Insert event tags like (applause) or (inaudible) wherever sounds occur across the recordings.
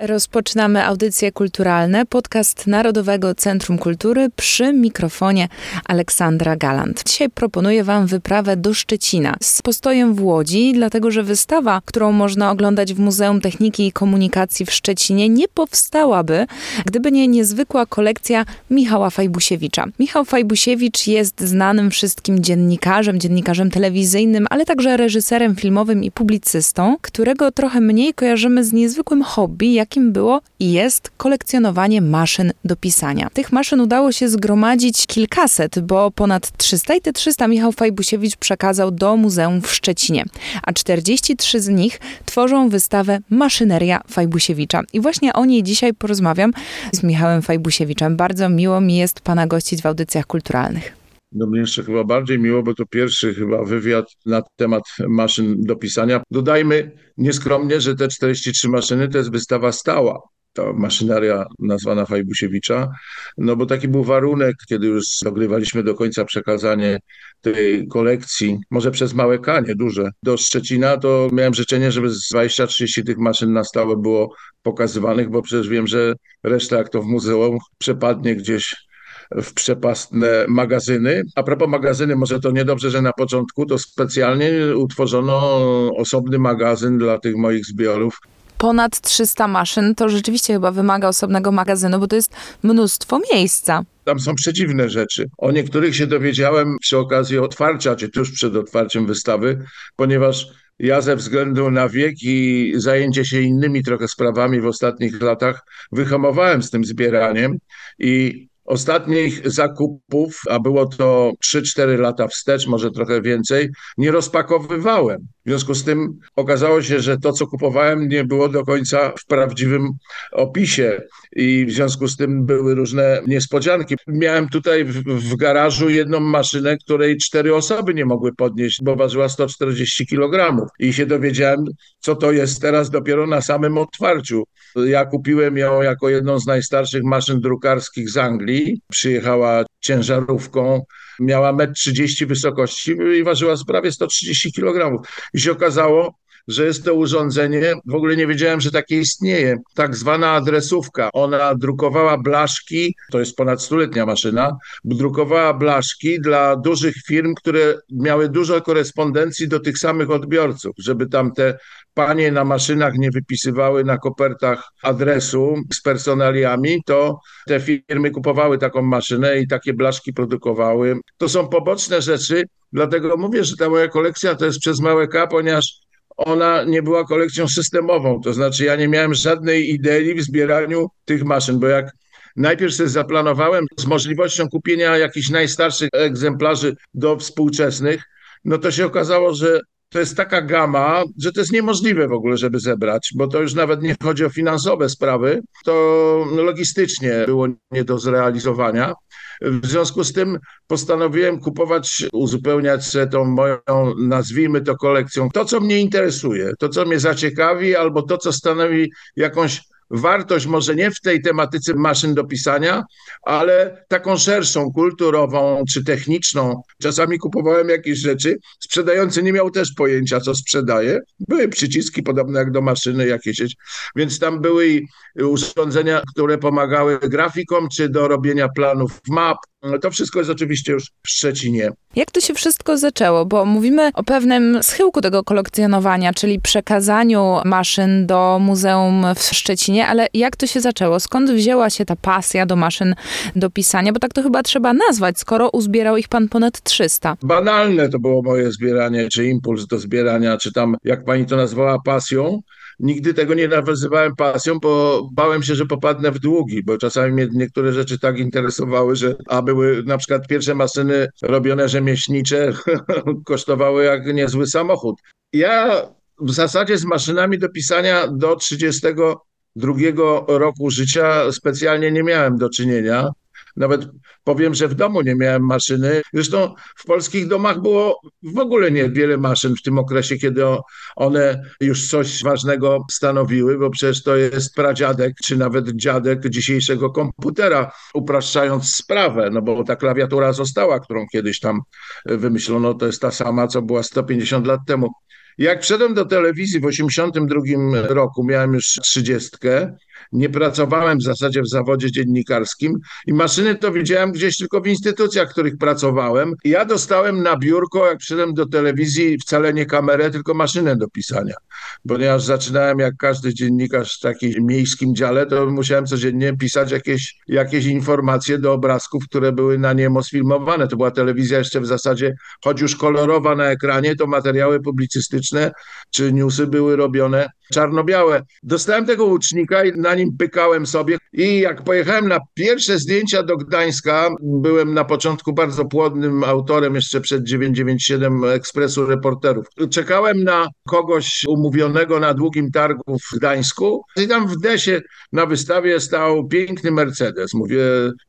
Rozpoczynamy audycje kulturalne, podcast Narodowego Centrum Kultury przy mikrofonie Aleksandra Galant. Dzisiaj proponuję Wam wyprawę do Szczecina z postojem w Łodzi, dlatego że wystawa, którą można oglądać w Muzeum Techniki i Komunikacji w Szczecinie, nie powstałaby, gdyby nie niezwykła kolekcja Michała Fajbusiewicza. Michał Fajbusiewicz jest znanym wszystkim dziennikarzem, dziennikarzem telewizyjnym, ale także reżyserem filmowym i publicystą, którego trochę mniej kojarzymy z niezwykłym hobby, jak jakim było i jest kolekcjonowanie maszyn do pisania. Tych maszyn udało się zgromadzić kilkaset, bo ponad 300 i te 300 Michał Fajbusiewicz przekazał do muzeum w Szczecinie, a 43 z nich tworzą wystawę Maszyneria Fajbusiewicza. I właśnie o niej dzisiaj porozmawiam z Michałem Fajbusiewiczem. Bardzo miło mi jest Pana gościć w audycjach kulturalnych. No mnie jeszcze chyba bardziej miło, bo to pierwszy chyba wywiad na temat maszyn do pisania. Dodajmy nieskromnie, że te 43 maszyny to jest wystawa stała. To maszyneria nazwana Fajbusiewicza, no bo taki był warunek, kiedy już dogrywaliśmy do końca przekazanie tej kolekcji, może przez małe kanie, duże, do Szczecina, to miałem życzenie, żeby z 20-30 tych maszyn na stałe było pokazywanych, bo przecież wiem, że reszta jak to w muzeum przepadnie gdzieś w przepastne magazyny. A propos magazyny, może to niedobrze, że na początku to specjalnie utworzono osobny magazyn dla tych moich zbiorów ponad 300 maszyn, to rzeczywiście chyba wymaga osobnego magazynu, bo to jest mnóstwo miejsca. Tam są przeciwne rzeczy. O niektórych się dowiedziałem przy okazji otwarcia, czy tuż przed otwarciem wystawy, ponieważ ja ze względu na wiek i zajęcie się innymi trochę sprawami w ostatnich latach wyhamowałem z tym zbieraniem i ostatnich zakupów, a było to 3-4 lata wstecz, może trochę więcej, nie rozpakowywałem. W związku z tym okazało się, że to, co kupowałem, nie było do końca w prawdziwym opisie i w związku z tym były różne niespodzianki. Miałem tutaj w, w garażu jedną maszynę, której cztery osoby nie mogły podnieść, bo ważyła 140 kg i się dowiedziałem, co to jest teraz dopiero na samym otwarciu. Ja kupiłem ją jako jedną z najstarszych maszyn drukarskich z Anglii. Przyjechała ciężarówką, miała 1,30 m wysokości i ważyła prawie 130 kg. I się okazało, że jest to urządzenie, w ogóle nie wiedziałem, że takie istnieje, tak zwana adresówka. Ona drukowała blaszki, to jest ponad stuletnia maszyna, drukowała blaszki dla dużych firm, które miały dużo korespondencji do tych samych odbiorców, żeby tam te panie na maszynach nie wypisywały na kopertach adresu z personaliami, to te firmy kupowały taką maszynę i takie blaszki produkowały. To są poboczne rzeczy, dlatego mówię, że ta moja kolekcja to jest przez małe K, ponieważ ona nie była kolekcją systemową, to znaczy ja nie miałem żadnej idei w zbieraniu tych maszyn, bo jak najpierw sobie zaplanowałem z możliwością kupienia jakichś najstarszych egzemplarzy do współczesnych, no to się okazało, że to jest taka gama, że to jest niemożliwe w ogóle, żeby zebrać, bo to już nawet nie chodzi o finansowe sprawy, to logistycznie było nie do zrealizowania. W związku z tym postanowiłem kupować, uzupełniać się tą moją, nazwijmy to kolekcją, to co mnie interesuje, to co mnie zaciekawi, albo to co stanowi jakąś wartość może nie w tej tematyce maszyn do pisania, ale taką szerszą, kulturową czy techniczną. Czasami kupowałem jakieś rzeczy, sprzedający nie miał też pojęcia, co sprzedaje. Były przyciski podobne jak do maszyny jakieś, więc tam były urządzenia, które pomagały grafikom, czy do robienia planów map, to wszystko jest oczywiście już w Szczecinie. Jak to się wszystko zaczęło? Bo mówimy o pewnym schyłku tego kolekcjonowania, czyli przekazaniu maszyn do muzeum w Szczecinie, ale jak to się zaczęło? Skąd wzięła się ta pasja do maszyn do pisania? Bo tak to chyba trzeba nazwać, skoro uzbierał ich pan ponad 300. Banalne to było moje zbieranie, czy impuls do zbierania, czy tam, jak pani to nazwała, pasją nigdy tego nie nawazywałem pasją, bo bałem się, że popadnę w długi, bo czasami mnie niektóre rzeczy tak interesowały, że a były na przykład pierwsze maszyny robione rzemieślnicze (laughs) kosztowały jak niezły samochód. Ja w zasadzie z maszynami do pisania do 32 roku życia specjalnie nie miałem do czynienia. Nawet powiem, że w domu nie miałem maszyny. Zresztą w polskich domach było w ogóle niewiele maszyn w tym okresie, kiedy one już coś ważnego stanowiły, bo przecież to jest pradziadek, czy nawet dziadek dzisiejszego komputera, upraszczając sprawę, no bo ta klawiatura została, którą kiedyś tam wymyślono, to jest ta sama, co była 150 lat temu. Jak wszedłem do telewizji w 1982 roku, miałem już trzydziestkę, nie pracowałem w zasadzie w zawodzie dziennikarskim i maszyny to widziałem gdzieś tylko w instytucjach, w których pracowałem. I ja dostałem na biurko, jak przyszedłem do telewizji, wcale nie kamerę, tylko maszynę do pisania. Ponieważ zaczynałem jak każdy dziennikarz w takim miejskim dziale, to musiałem codziennie pisać jakieś, jakieś informacje do obrazków, które były na niemo sfilmowane. To była telewizja jeszcze w zasadzie, choć już kolorowa na ekranie, to materiały publicystyczne czy newsy były robione czarno-białe. Dostałem tego łucznika i na nim pykałem sobie i jak pojechałem na pierwsze zdjęcia do Gdańska, byłem na początku bardzo płodnym autorem jeszcze przed 997 Ekspresu Reporterów. Czekałem na kogoś umówionego na długim targu w Gdańsku i tam w Desie na wystawie stał piękny Mercedes. Mówię,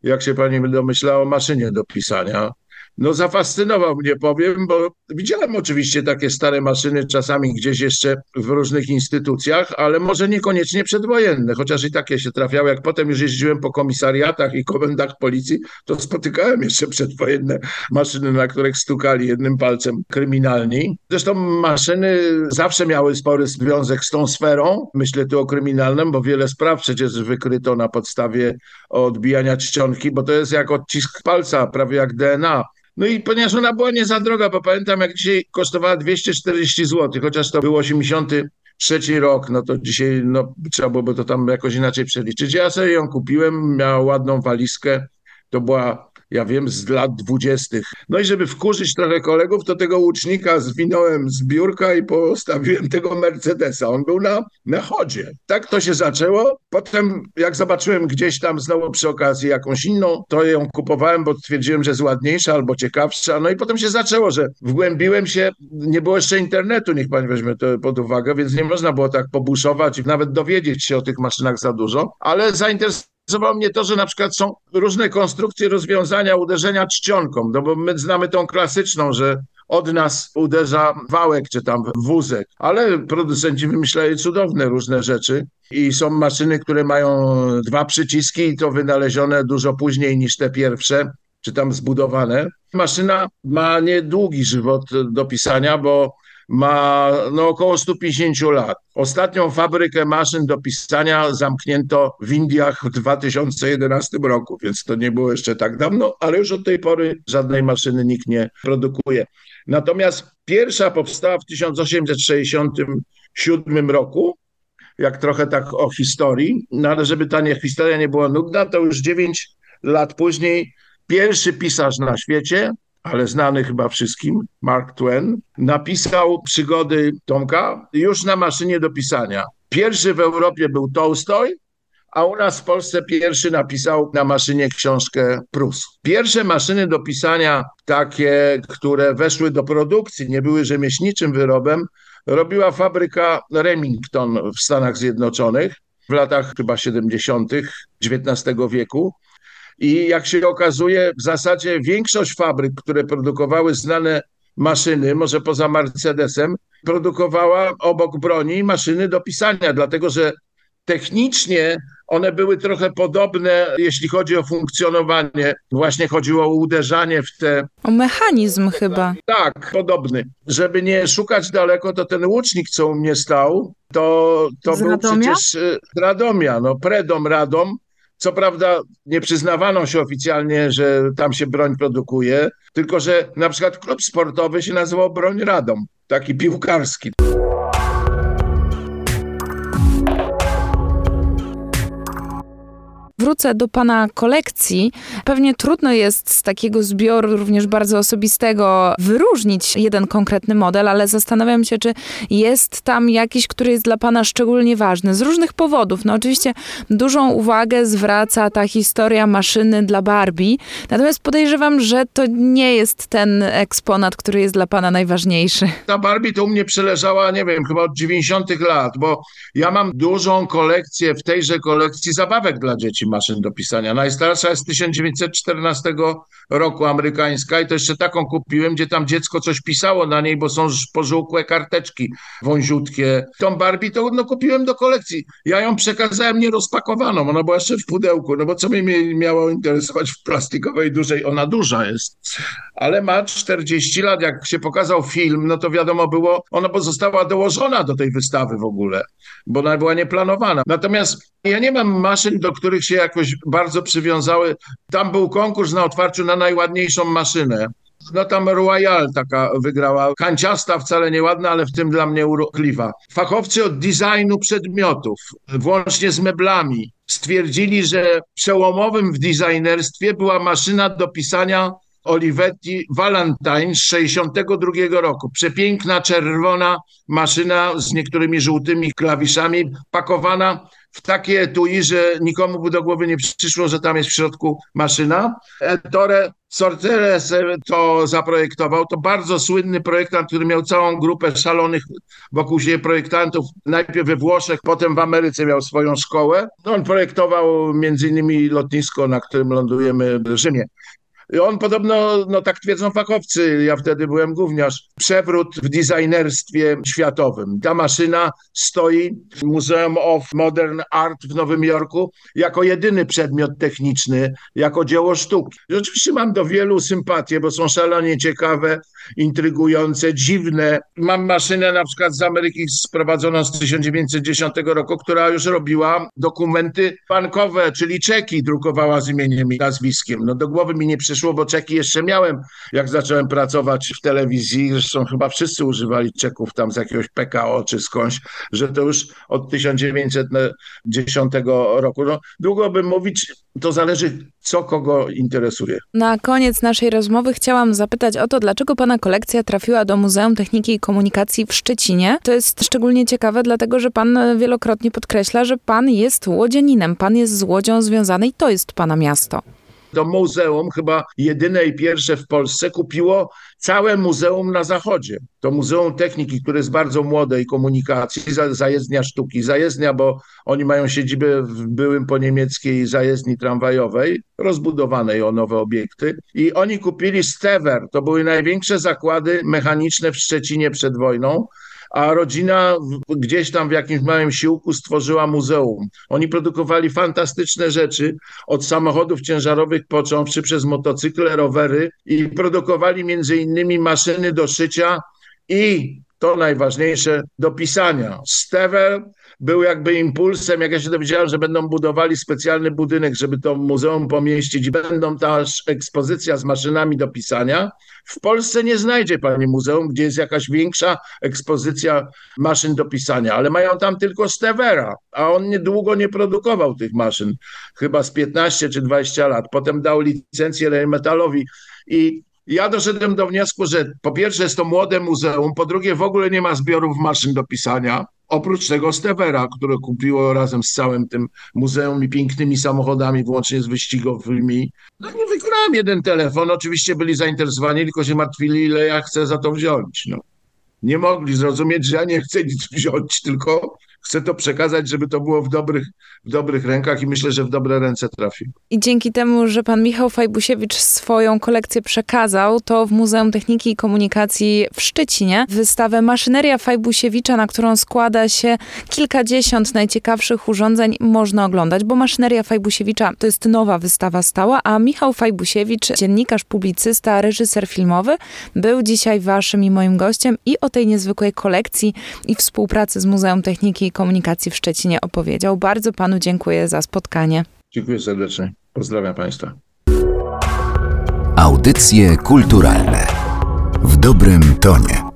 jak się pani domyśla, o maszynie do pisania. No zafascynował mnie, powiem, bo widziałem oczywiście takie stare maszyny czasami gdzieś jeszcze w różnych instytucjach, ale może niekoniecznie przedwojenne, chociaż i takie się trafiały. Jak potem już jeździłem po komisariatach i komendach policji, to spotykałem jeszcze przedwojenne maszyny, na których stukali jednym palcem kryminalni. Zresztą maszyny zawsze miały spory związek z tą sferą, myślę tu o kryminalnym, bo wiele spraw przecież wykryto na podstawie odbijania czcionki, bo to jest jak odcisk palca, prawie jak DNA. No i ponieważ ona była nie za droga, bo pamiętam jak dzisiaj kosztowała 240 zł, chociaż to był 83 rok, no to dzisiaj no, trzeba byłoby to tam jakoś inaczej przeliczyć. Ja sobie ją kupiłem, miała ładną walizkę, to była ja wiem, z lat dwudziestych. No i żeby wkurzyć trochę kolegów, to tego łucznika zwinąłem z biurka i postawiłem tego Mercedesa. On był na, na chodzie. Tak to się zaczęło. Potem, jak zobaczyłem gdzieś tam znowu przy okazji jakąś inną, to ją kupowałem, bo stwierdziłem, że jest ładniejsza albo ciekawsza. No i potem się zaczęło, że wgłębiłem się. Nie było jeszcze internetu, niech pan weźmie to pod uwagę, więc nie można było tak pobuszować i nawet dowiedzieć się o tych maszynach za dużo, ale zainteresował zainteresowało mnie to, że na przykład są różne konstrukcje rozwiązania uderzenia czcionką, no bo my znamy tą klasyczną, że od nas uderza wałek czy tam wózek, ale producenci wymyślają cudowne różne rzeczy i są maszyny, które mają dwa przyciski i to wynalezione dużo później niż te pierwsze, czy tam zbudowane. Maszyna ma niedługi żywot do pisania, bo ma no, około 150 lat. Ostatnią fabrykę maszyn do pisania zamknięto w Indiach w 2011 roku, więc to nie było jeszcze tak dawno, ale już od tej pory żadnej maszyny nikt nie produkuje. Natomiast pierwsza powstała w 1867 roku, jak trochę tak o historii, no ale żeby ta nie, historia nie była nudna, to już 9 lat później pierwszy pisarz na świecie ale znany chyba wszystkim, Mark Twain, napisał przygody Tomka już na maszynie do pisania. Pierwszy w Europie był Tolstoj, a u nas w Polsce pierwszy napisał na maszynie książkę Prus. Pierwsze maszyny do pisania, takie, które weszły do produkcji, nie były rzemieślniczym wyrobem, robiła fabryka Remington w Stanach Zjednoczonych w latach chyba 70. XIX wieku. I jak się okazuje, w zasadzie większość fabryk, które produkowały znane maszyny, może poza Mercedesem, produkowała obok broni maszyny do pisania, dlatego że technicznie one były trochę podobne, jeśli chodzi o funkcjonowanie. Właśnie chodziło o uderzanie w te. O mechanizm chyba. Tak, podobny. Żeby nie szukać daleko, to ten łucznik, co u mnie stał, to, to był Radomia? przecież y, Radomia, no predom Radom. Co prawda nie przyznawano się oficjalnie, że tam się broń produkuje, tylko że na przykład klub sportowy się nazywał Broń Radom, taki piłkarski. Wrócę do Pana kolekcji. Pewnie trudno jest z takiego zbioru, również bardzo osobistego, wyróżnić jeden konkretny model, ale zastanawiam się, czy jest tam jakiś, który jest dla Pana szczególnie ważny. Z różnych powodów. No oczywiście dużą uwagę zwraca ta historia maszyny dla Barbie, natomiast podejrzewam, że to nie jest ten eksponat, który jest dla Pana najważniejszy. Ta Barbie to u mnie przeleżała, nie wiem, chyba od 90 lat, bo ja mam dużą kolekcję w tejże kolekcji zabawek dla dzieci maszyn do pisania. Najstarsza jest z 1914 roku amerykańska i to jeszcze taką kupiłem, gdzie tam dziecko coś pisało na niej, bo są pożółkłe karteczki wąziutkie. Tą Barbie to no, kupiłem do kolekcji. Ja ją przekazałem nierozpakowaną, ona była jeszcze w pudełku, no bo co mi miało interesować w plastikowej dużej, ona duża jest, ale ma 40 lat, jak się pokazał film, no to wiadomo było, ona została dołożona do tej wystawy w ogóle, bo ona była nieplanowana. Natomiast ja nie mam maszyn, do których się jakoś bardzo przywiązały. Tam był konkurs na otwarciu na najładniejszą maszynę. No tam Royal taka wygrała. Kanciasta, wcale nieładna, ale w tym dla mnie urokliwa. Fachowcy od designu przedmiotów, włącznie z meblami, stwierdzili, że przełomowym w designerstwie była maszyna do pisania Olivetti Valentine z 62 roku. Przepiękna, czerwona maszyna z niektórymi żółtymi klawiszami, pakowana w takie etui, że nikomu by do głowy nie przyszło, że tam jest w środku maszyna. Ettore Sorteres to zaprojektował. To bardzo słynny projektant, który miał całą grupę szalonych wokół siebie projektantów. Najpierw we Włoszech, potem w Ameryce miał swoją szkołę. On projektował między innymi lotnisko, na którym lądujemy w Rzymie. On podobno, no tak twierdzą fachowcy, ja wtedy byłem gówniarz, przewrót w designerstwie światowym. Ta maszyna stoi w Museum of Modern Art w Nowym Jorku jako jedyny przedmiot techniczny, jako dzieło sztuki. I oczywiście mam do wielu sympatię, bo są szalenie ciekawe, intrygujące, dziwne. Mam maszynę na przykład z Ameryki sprowadzoną z 1910 roku, która już robiła dokumenty bankowe, czyli czeki drukowała z imieniem i nazwiskiem. No do głowy mi nie przyszło przyszło, bo czeki jeszcze miałem, jak zacząłem pracować w telewizji. Zresztą chyba wszyscy używali czeków tam z jakiegoś PKO czy skądś, że to już od 1910 roku. No, długo bym mówić, to zależy, co kogo interesuje. Na koniec naszej rozmowy chciałam zapytać o to, dlaczego pana kolekcja trafiła do Muzeum Techniki i Komunikacji w Szczecinie. To jest szczególnie ciekawe, dlatego że pan wielokrotnie podkreśla, że pan jest łodzianinem, pan jest z Łodzią związany i to jest pana miasto. To muzeum, chyba jedyne i pierwsze w Polsce, kupiło całe muzeum na zachodzie. To Muzeum Techniki, które jest bardzo młode i komunikacji, zajezdnia sztuki, zajezdnia, bo oni mają siedzibę w byłym po niemieckiej zajezdni tramwajowej, rozbudowanej o nowe obiekty. I oni kupili Stever, to były największe zakłady mechaniczne w Szczecinie przed wojną a rodzina gdzieś tam w jakimś małym siłku stworzyła muzeum. Oni produkowali fantastyczne rzeczy, od samochodów ciężarowych począwszy przez motocykle, rowery i produkowali między innymi maszyny do szycia i to najważniejsze, do pisania. Stever był jakby impulsem, jak ja się dowiedziałem, że będą budowali specjalny budynek, żeby to muzeum pomieścić będą też ekspozycja z maszynami do pisania. W Polsce nie znajdzie pani muzeum, gdzie jest jakaś większa ekspozycja maszyn do pisania, ale mają tam tylko Stevera, a on niedługo nie produkował tych maszyn, chyba z 15 czy 20 lat. Potem dał licencję Metalowi i ja doszedłem do wniosku, że po pierwsze jest to młode muzeum, po drugie w ogóle nie ma zbiorów maszyn do pisania, oprócz tego Stevera, które kupiło razem z całym tym muzeum i pięknymi samochodami, włącznie z wyścigowymi. No nie wygrałem jeden telefon, oczywiście byli zainteresowani, tylko się martwili, ile ja chcę za to wziąć. No. Nie mogli zrozumieć, że ja nie chcę nic wziąć, tylko chcę to przekazać, żeby to było w dobrych, w dobrych rękach i myślę, że w dobre ręce trafi. I dzięki temu, że pan Michał Fajbusiewicz swoją kolekcję przekazał, to w Muzeum Techniki i Komunikacji w Szczecinie wystawę Maszyneria Fajbusiewicza, na którą składa się kilkadziesiąt najciekawszych urządzeń, można oglądać, bo Maszyneria Fajbusiewicza to jest nowa wystawa stała, a Michał Fajbusiewicz, dziennikarz, publicysta, reżyser filmowy, był dzisiaj waszym i moim gościem i o tej niezwykłej kolekcji i współpracy z Muzeum Techniki i Komunikacji w Szczecinie opowiedział. Bardzo panu dziękuję za spotkanie. Dziękuję serdecznie. Pozdrawiam państwa. Audycje kulturalne w dobrym tonie.